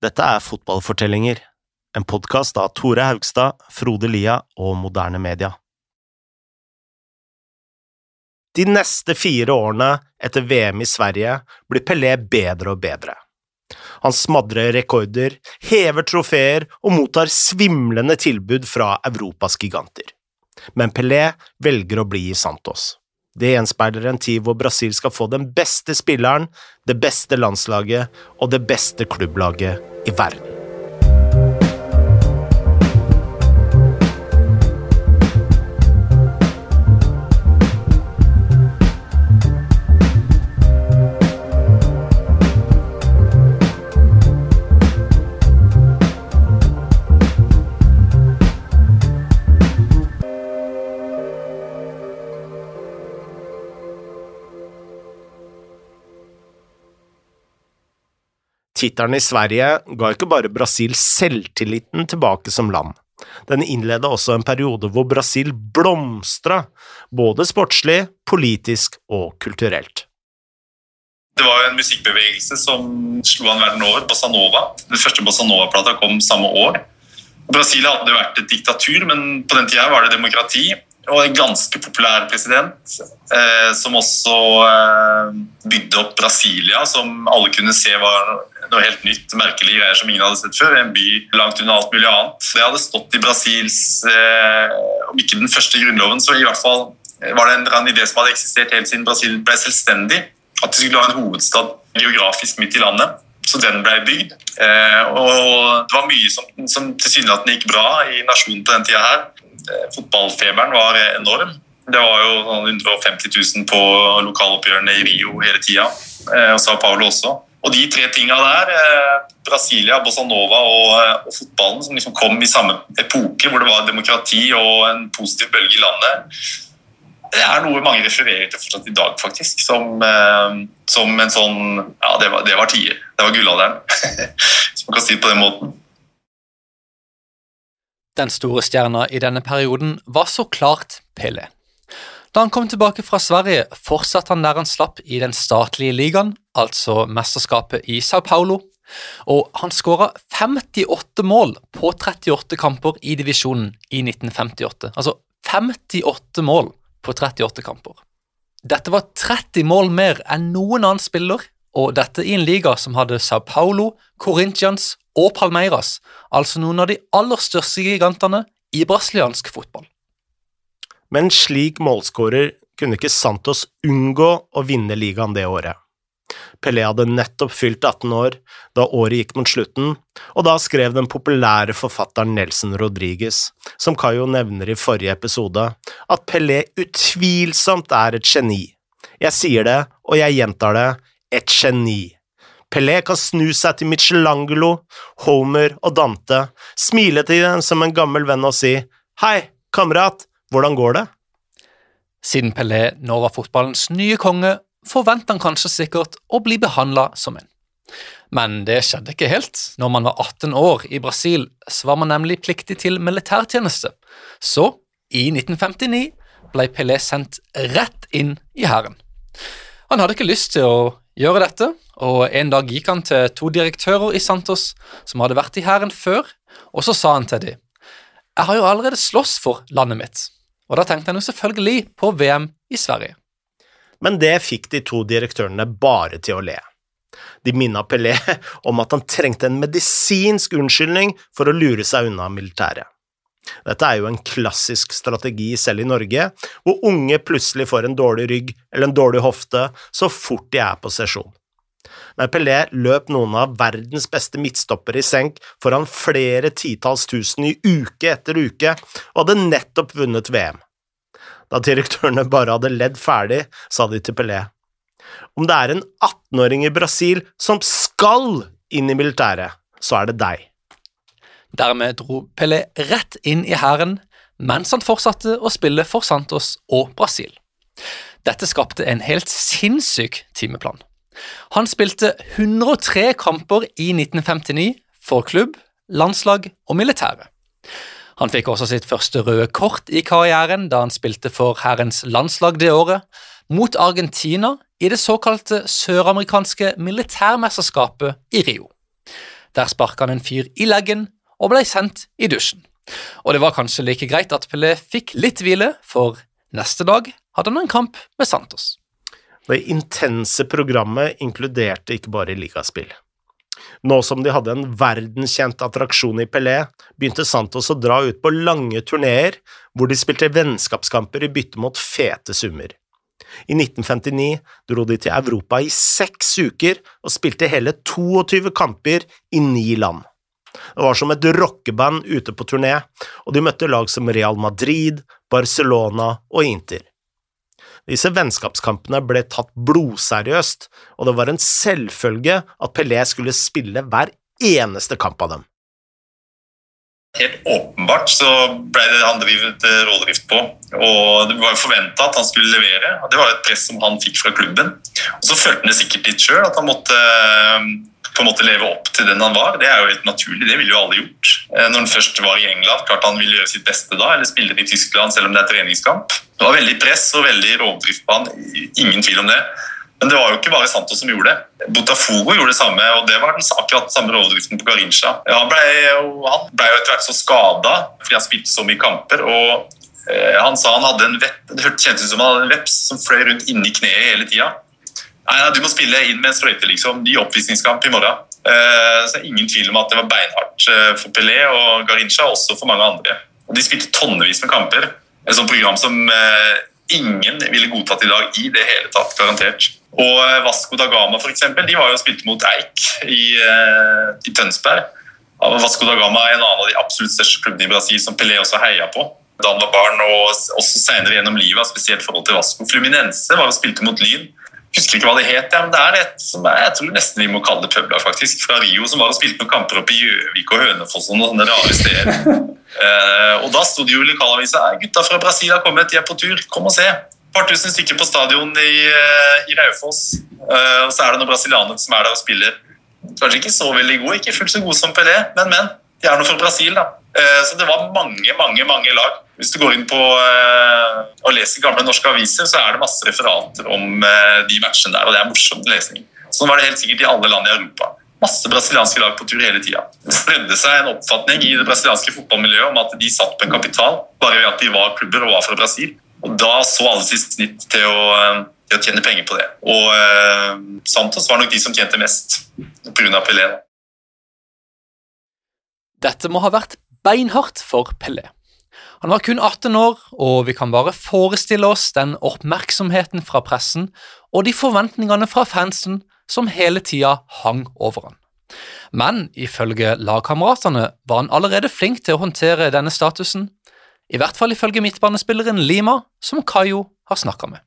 Dette er Fotballfortellinger, en podkast av Tore Haugstad, Frode Lia og Moderne Media. De neste fire årene etter VM i Sverige blir Pelé bedre og bedre. Han smadrer rekorder, hever trofeer og mottar svimlende tilbud fra Europas giganter. Men Pelé velger å bli i Santos. Det gjenspeiler en tid hvor Brasil skal få den beste spilleren, det beste landslaget og det beste klubblaget i verden. Tittelen i Sverige ga ikke bare Brasil selvtilliten tilbake som land. Den innleda også en periode hvor Brasil blomstra, både sportslig, politisk og kulturelt. Det var en musikkbevegelse som slo an verden over, bossa nova. Den første bossa nova-plata kom samme år. Brasil hadde vært et diktatur, men på den tida var det demokrati og en ganske populær president, eh, som også eh, bygde opp Brasilia, som alle kunne se var noe helt nytt, merkelige greier som ingen hadde sett før. En by langt unna alt mulig annet. Det hadde stått i Brasils eh, Om ikke den første grunnloven, så i hvert fall var det en, en idé som hadde eksistert helt siden Brasil ble selvstendig. At de skulle ha en hovedstad geografisk midt i landet. Så den ble bygd. Eh, og det var mye som, som tilsynelatende gikk bra i nasjonen på den tida her. Eh, fotballfeberen var enorm. Det var jo 150 000 på lokaloppgjørene i Rio hele tida, eh, og Sao Paulo også. Og de tre tinga der, eh, Brasilia, Bossa Nova og, og, fotballen, som liksom kom i samme epoke, hvor det var demokrati og en positiv bølge i landet, det er noe mange refererer til fortsatt i dag, faktisk. Som, som en sånn Ja, det var, det var tider. Det var gullalderen, hvis man kan si det på den måten. Den store stjerna i denne perioden var så klart Pelé. Da han kom tilbake fra Sverige, fortsatte han der han slapp i den statlige ligaen, altså mesterskapet i Sao Paulo, og han skåra 58 mål på 38 kamper i divisjonen i 1958. Altså 58 mål på 38 kamper. Dette var 30 mål mer enn noen annen spiller, og dette i en liga som hadde Sao Paulo, Corinthians og Palmeiras, altså noen av de aller største gigantene i brasiliansk fotball. Men slik målskårer kunne ikke Santos unngå å vinne ligaen det året. Pelé hadde nettopp fylt 18 år da året gikk mot slutten, og da skrev den populære forfatteren Nelson Rodriguez, som Cayo nevner i forrige episode, at Pelé utvilsomt er et geni. Jeg sier det, og jeg gjentar det, et geni. Pelé kan snu seg til Michelangelo, Homer og Dante, smile til dem som en gammel venn og si Hei, kamerat, hvordan går det? Siden Pelé nå var fotballens nye konge, forventet han kanskje sikkert å bli behandla som en. Men det skjedde ikke helt. Når man var 18 år i Brasil, så var man nemlig pliktig til militærtjeneste. Så, i 1959, ble Pelé sendt rett inn i hæren. Han hadde ikke lyst til å gjøre dette, og en dag gikk han til to direktører i Santos som hadde vært i hæren før, og så sa han til dem Jeg har jo allerede slåss for landet mitt. Og da tenkte han jo selvfølgelig på VM i Sverige. Men det fikk de to direktørene bare til å le. De minna Pelé om at han trengte en medisinsk unnskyldning for å lure seg unna militæret. Dette er jo en klassisk strategi selv i Norge, hvor unge plutselig får en dårlig rygg eller en dårlig hofte så fort de er på sesjon. Men Pelé løp noen av verdens beste midtstoppere i senk foran flere titalls tusen i uke etter uke, og hadde nettopp vunnet VM. Da direktørene bare hadde ledd ferdig, sa de til Pelé. Om det er en 18-åring i Brasil som skal inn i militæret, så er det deg. Dermed dro Pelé rett inn i hæren, mens han fortsatte å spille for Santos og Brasil. Dette skapte en helt sinnssyk timeplan. Han spilte 103 kamper i 1959 for klubb, landslag og militære. Han fikk også sitt første røde kort i karrieren da han spilte for Hærens landslag det året, mot Argentina i det såkalte søramerikanske militærmesterskapet i Rio. Der sparka han en fyr i leggen og ble sendt i dusjen. Og det var kanskje like greit at Pelé fikk litt hvile, for neste dag hadde han en kamp med Santos. Det intense programmet inkluderte ikke bare ligaspill. Nå som de hadde en verdenskjent attraksjon i Pelé, begynte Santos å dra ut på lange turneer hvor de spilte vennskapskamper i bytte mot fete summer. I 1959 dro de til Europa i seks uker og spilte hele 22 kamper i ni land. Det var som et rockeband ute på turné, og de møtte lag som Real Madrid, Barcelona og Inter. Disse vennskapskampene ble tatt blodseriøst, og det var en selvfølge at Pelé skulle spille hver eneste kamp av dem. Helt åpenbart så ble det han drevet eh, rådrift på, og det var forventa at han skulle levere. Det var et press som han fikk fra klubben. Og Så følte han det sikkert litt sjøl, at han måtte eh, på en måte leve opp til den han var. Det er jo helt naturlig, det ville jo alle gjort. Eh, når han først var i England, klart han ville gjøre sitt beste da, eller spille i Tyskland selv om det er treningskamp. Det var veldig press og veldig rovdrift på han, ingen tvil om det. Men det var jo ikke bare Santos som gjorde det. Botafogo gjorde det samme, og det var den akkurat samme overdriften på Garincha. Han ble, han ble jo etter hvert så skada fordi han spilte så mye kamper. og eh, Han sa han hadde en vepp, det kjentes ut som han hadde en veps som fløy rundt inni kneet hele tida. Nei, nei, du må spille inn med en sprøyte, liksom. Ny oppvisningskamp i morgen. Eh, så det er Ingen tvil om at det var beinhardt eh, for Pelé og Garincha, også for mange andre. Og De spilte tonnevis med kamper. Et sånt program som ingen ville godtatt i dag i det hele tatt, garantert. Og eh, Vasco da Gama for eksempel, de var jo spilt mot Eik i, eh, i Tønsberg. Vasco da Gama er en annen av de absolutt største klubbene i Brasil som Pelé også heia på da han var barn, og også senere gjennom livet, spesielt forhold til Vasco. Fluminense var og spilte mot Lyn. Husker ikke hva det het, ja, men det er et som er, jeg tror nesten vi må kalle det publag, faktisk. Fra Rio, som var og spilte noen kamper oppe i Gjøvik og Hønefoss og noen rare steder. eh, og da sto det jo i lokalavisa gutta fra Brasil har kommet, de er på tur, kom og se par tusen stykker på stadion i, eh, i Raufoss. Uh, og så er det noen brasilianere som er der og spiller. Kanskje ikke så veldig gode, ikke fullt så gode som Pelé, men, men. De er nå fra Brasil, da. Uh, så det var mange, mange mange lag. Hvis du går inn på uh, og leser gamle norske aviser, så er det masse referater om de matchene der, og det er morsom lesning. Sånn var det helt sikkert i alle land i Europa. Masse brasilianske lag på tur hele tida. Det spredde seg en oppfatning i det brasilianske fotballmiljøet om at de satt på en kapital bare ved at de var klubber og var fra Brasil. Og Da så alle sitt snitt til å, eh, til å, tjene penger på det. Og eh, Santos var nok de som tjente mest pga. Pelé. Dette må ha vært beinhardt for Pelé. Han var kun 18 år, og vi kan bare forestille oss den oppmerksomheten fra pressen og de forventningene fra fansen som hele tida hang over han. Men ifølge lagkameratene var han allerede flink til å håndtere denne statusen, i hvert fall ifølge midtbanespilleren Lima, som Kayo har snakka med.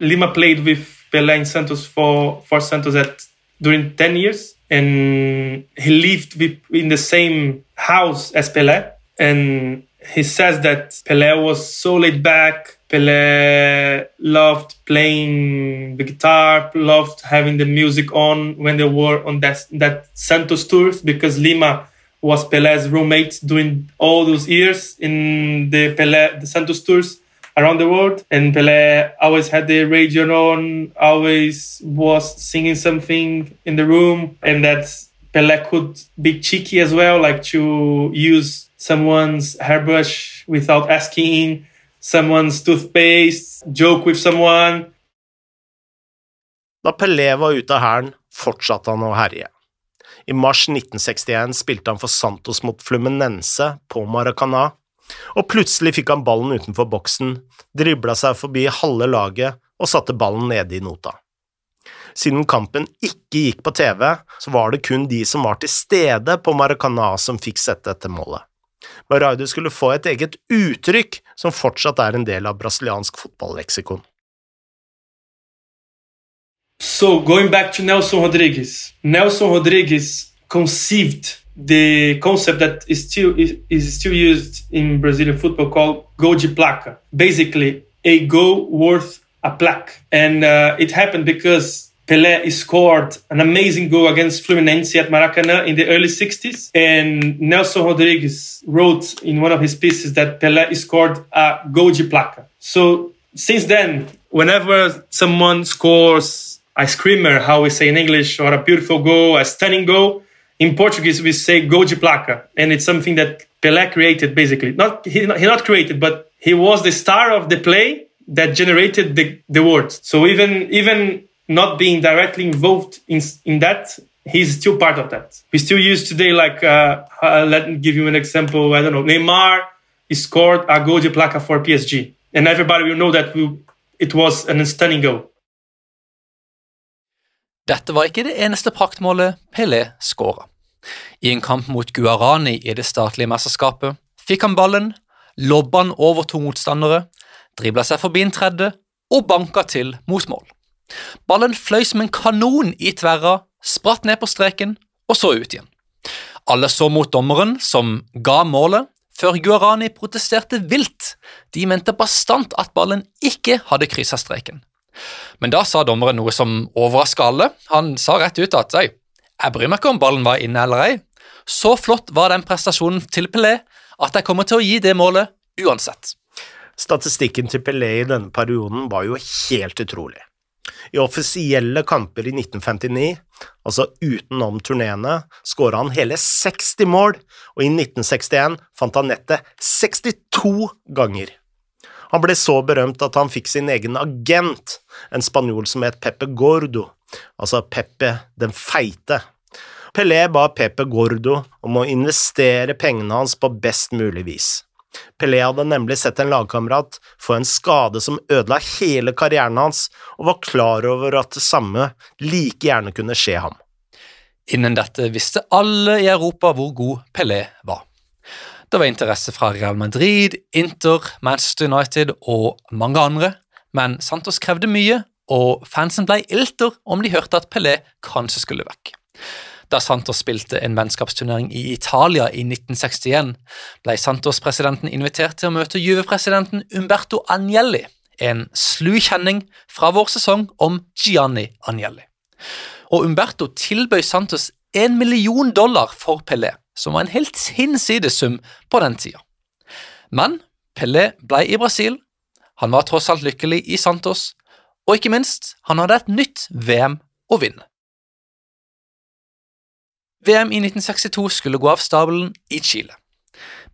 Lima played with Pelé in Santos for, for Santos at, during 10 years, and he lived in the same house as Pelé. And he says that Pelé was so laid back. Pelé loved playing the guitar, loved having the music on when they were on that, that Santos tours because Lima was Pelé's roommate during all those years in the Pelé, the Santos tours around the world. And Pelé always had the radio on, always was singing something in the room, and that Pelé could be cheeky as well, like to use someone's hairbrush without asking, someone's toothpaste, joke with someone. Da Pelé var ute av hæren, fortsatte han å herje. I mars 1961 spilte han for Santos mot Fluminense på Maracana, og plutselig fikk han ballen utenfor boksen, dribla seg forbi halve laget og satte ballen nede i nota. Siden kampen ikke gikk på TV, så var det kun de som var til stede på Maracana som fikk sette dette målet. Baraidu skulle få et eget uttrykk som fortsatt er en del av brasiliansk fotballeksikon. So going back to Nelson Rodriguez, Nelson Rodriguez conceived the concept that is still is still used in Brazilian football called gol de placa. Basically, a goal worth a plaque, and uh, it happened because Pelé scored an amazing goal against Fluminense at Maracanã in the early 60s. And Nelson Rodriguez wrote in one of his pieces that Pelé scored a gol de placa. So since then, whenever someone scores a screamer, how we say in English, or a beautiful goal, a stunning goal. In Portuguese, we say gol de placa, and it's something that Pelé created basically. Not he, he not created, but he was the star of the play that generated the, the words. So even even not being directly involved in in that, he's still part of that. We still use today like uh, uh, let me give you an example. I don't know. Neymar scored a goal de placa for PSG, and everybody will know that we, it was an stunning goal. Dette var ikke det eneste praktmålet Pelé skåra. I en kamp mot Guarani i det statlige mesterskapet fikk han ballen, lobba han over to motstandere, dribla seg forbi en tredje og banka til mot mål. Ballen fløy som en kanon i tverra, spratt ned på streken og så ut igjen. Alle så mot dommeren, som ga målet, før Guarani protesterte vilt. De mente bastant at ballen ikke hadde kryssa streken. Men da sa dommeren noe som overraska alle. Han sa rett ut at «Ei, jeg bryr meg ikke om ballen var inne eller ei. Så flott var den prestasjonen til Pelé at jeg kommer til å gi det målet uansett. Statistikken til Pelé i denne perioden var jo helt utrolig. I offisielle kamper i 1959, altså utenom turneene, skåra han hele 60 mål, og i 1961 fant han nettet 62 ganger. Han ble så berømt at han fikk sin egen agent, en spanjol som het Pepe Gordo, altså Pepe den feite. Pelé ba Pepe Gordo om å investere pengene hans på best mulig vis. Pelé hadde nemlig sett en lagkamerat få en skade som ødela hele karrieren hans, og var klar over at det samme like gjerne kunne skje ham. Innen dette visste alle i Europa hvor god Pelé var. Det var interesse fra Real Madrid, Inter, Manchester United og mange andre, men Santos krevde mye, og fansen ble ilter om de hørte at Pelé kanskje skulle vekk. Da Santos spilte en vennskapsturnering i Italia i 1961, ble Santos-presidenten invitert til å møte Juve-presidenten Umberto Agnelli, en slu kjenning fra vår sesong om Gianni Agnelli. Og Umberto tilbød Santos en million dollar for Pelé, som var en helt hinsides sum på den tida. Men Pelé ble i Brasil, han var tross alt lykkelig i Santos, og ikke minst, han hadde et nytt VM å vinne. VM i 1962 skulle gå av stabelen i Chile.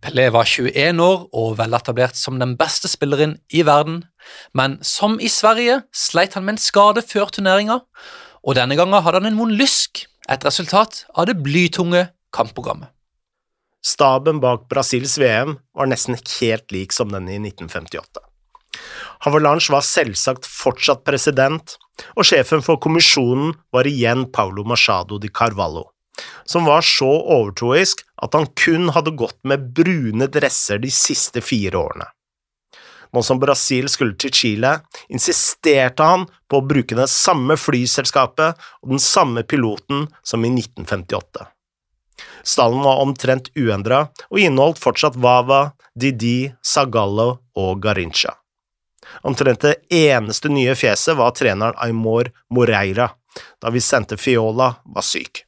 Pelé var 21 år og veletablert som den beste spilleren i verden, men som i Sverige sleit han med en skade før turneringa, og denne gangen hadde han en vond lysk, et resultat av det blytunge kampprogrammet. Staben bak Brasils VM var nesten helt lik som den i 1958. Havelange var selvsagt fortsatt president, og sjefen for kommisjonen var igjen Paulo Machado di Carvalho, som var så overtroisk at han kun hadde gått med brune dresser de siste fire årene. Nå som Brasil skulle til Chile, insisterte han på å bruke det samme flyselskapet og den samme piloten som i 1958. Stallen var omtrent uendra og inneholdt fortsatt Vava, Didi, Zagallo og Garincha. Omtrent det eneste nye fjeset var treneren Aymor Moreira, da vi sendte Fiola var syk.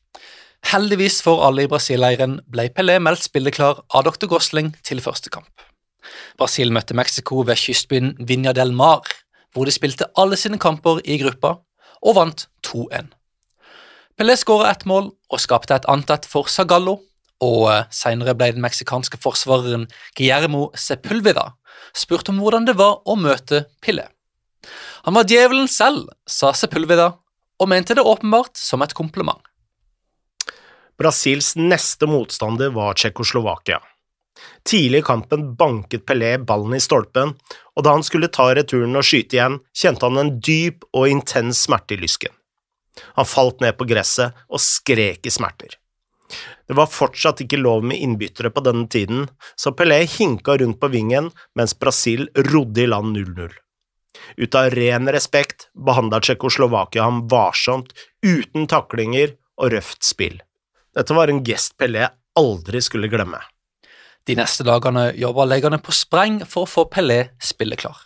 Heldigvis for alle i Brasil-leiren ble Pelé meldt spilleklar av dr. Gosling til første kamp. Brasil møtte Mexico ved kystbyen Vinja del Mar, hvor de spilte alle sine kamper i gruppa, og vant 2-1. Pelé skåra ett mål og skapte et annet for Sagallo. og eh, senere ble den meksikanske forsvareren Guillermo Sepulveda spurt om hvordan det var å møte Pelé. Han var djevelen selv, sa Sepulveda, og mente det åpenbart som et kompliment. Brasils neste motstander var Tsjekkoslovakia. Tidlig i kampen banket Pelé ballen i stolpen, og da han skulle ta returen og skyte igjen, kjente han en dyp og intens smerte i lysken. Han falt ned på gresset og skrek i smerter. Det var fortsatt ikke lov med innbyttere på denne tiden, så Pelé hinka rundt på vingen mens Brasil rodde i land 0-0. Ut av ren respekt behandla Tsjekkoslovakia ham varsomt, uten taklinger og røft spill. Dette var en gest Pelé aldri skulle glemme. De neste dagene jobba legene på spreng for å få Pelé spilleklar.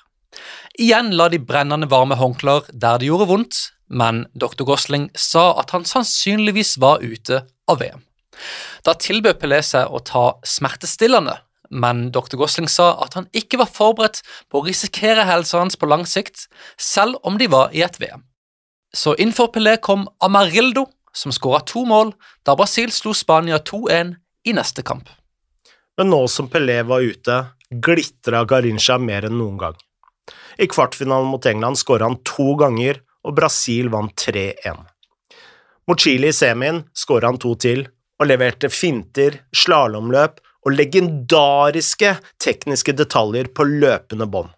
Igjen la de brennende varme håndklær der det gjorde vondt, men dr. Gosling sa at han sannsynligvis var ute av VM. Da tilbød Pelé seg å ta smertestillende, men dr. Gosling sa at han ikke var forberedt på å risikere helsa hans på lang sikt, selv om de var i et VM. Så innenfor Pelé kom Amarildo, som skåra to mål da Brasil slo Spania 2-1 i neste kamp. Men nå som Pelé var ute, glitra Garincha mer enn noen gang. I kvartfinalen mot England skåra han to ganger, og Brasil vant 3-1. Mot Chile i semien skåra han to til, og leverte finter, slalåmløp og legendariske tekniske detaljer på løpende bånd.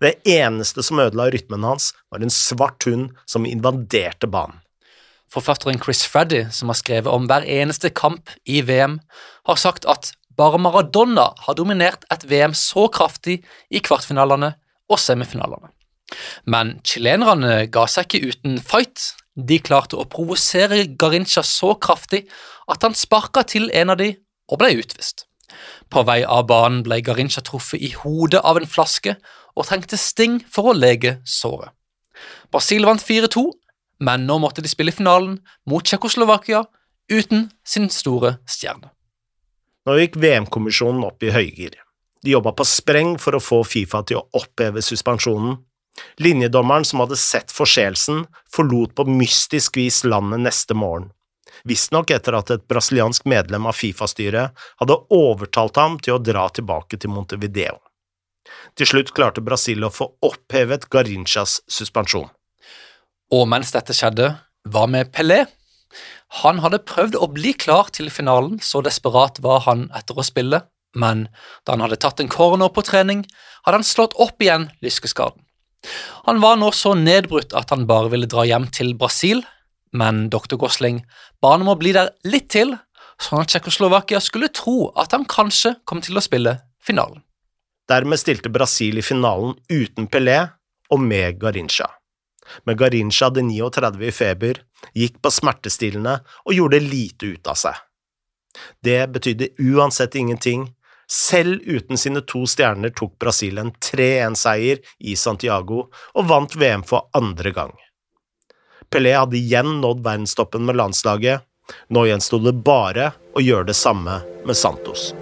Det eneste som ødela rytmen hans, var en svart hund som invaderte banen. Forfatteren Chris Freddy, som har skrevet om hver eneste kamp i VM, har sagt at bare Maradona har dominert et VM så kraftig i kvartfinalene og semifinalene. Men chilenerne ga seg ikke uten fight. De klarte å provosere Garincha så kraftig at han sparka til en av de og ble utvist. På vei av banen ble Garincha truffet i hodet av en flaske og trengte sting for å lege såret. Brasil vant 4-2, men nå måtte de spille finalen mot Tsjekkoslovakia uten sin store stjerne. Nå gikk VM-kommisjonen opp i høygir. De jobba på spreng for å få Fifa til å oppheve suspensjonen. Linjedommeren som hadde sett forseelsen, forlot på mystisk vis landet neste morgen visstnok etter at et brasiliansk medlem av Fifa-styret hadde overtalt ham til å dra tilbake til Montevideo. Til slutt klarte Brasil å få opphevet Garinchas suspensjon. Og mens dette skjedde, hva med Pelé? Han hadde prøvd å bli klar til finalen, så desperat var han etter å spille, men da han hadde tatt en corner på trening, hadde han slått opp igjen lyskeskaden. Han var nå så nedbrutt at han bare ville dra hjem til Brasil, men dr. Gosling ba han om å bli der litt til, sånn at Tsjekkoslovakia skulle tro at han kanskje kom til å spille finalen. Dermed stilte Brasil i finalen uten Pelé og med Garincha. Men Garincha hadde 39 i feber, gikk på smertestillende og gjorde lite ut av seg. Det betydde uansett ingenting. Selv uten sine to stjerner tok Brasil en 3-1-seier i Santiago og vant VM for andre gang. Pelé hadde igjen nådd verdenstoppen med landslaget. Nå gjensto det bare å gjøre det samme med Santos.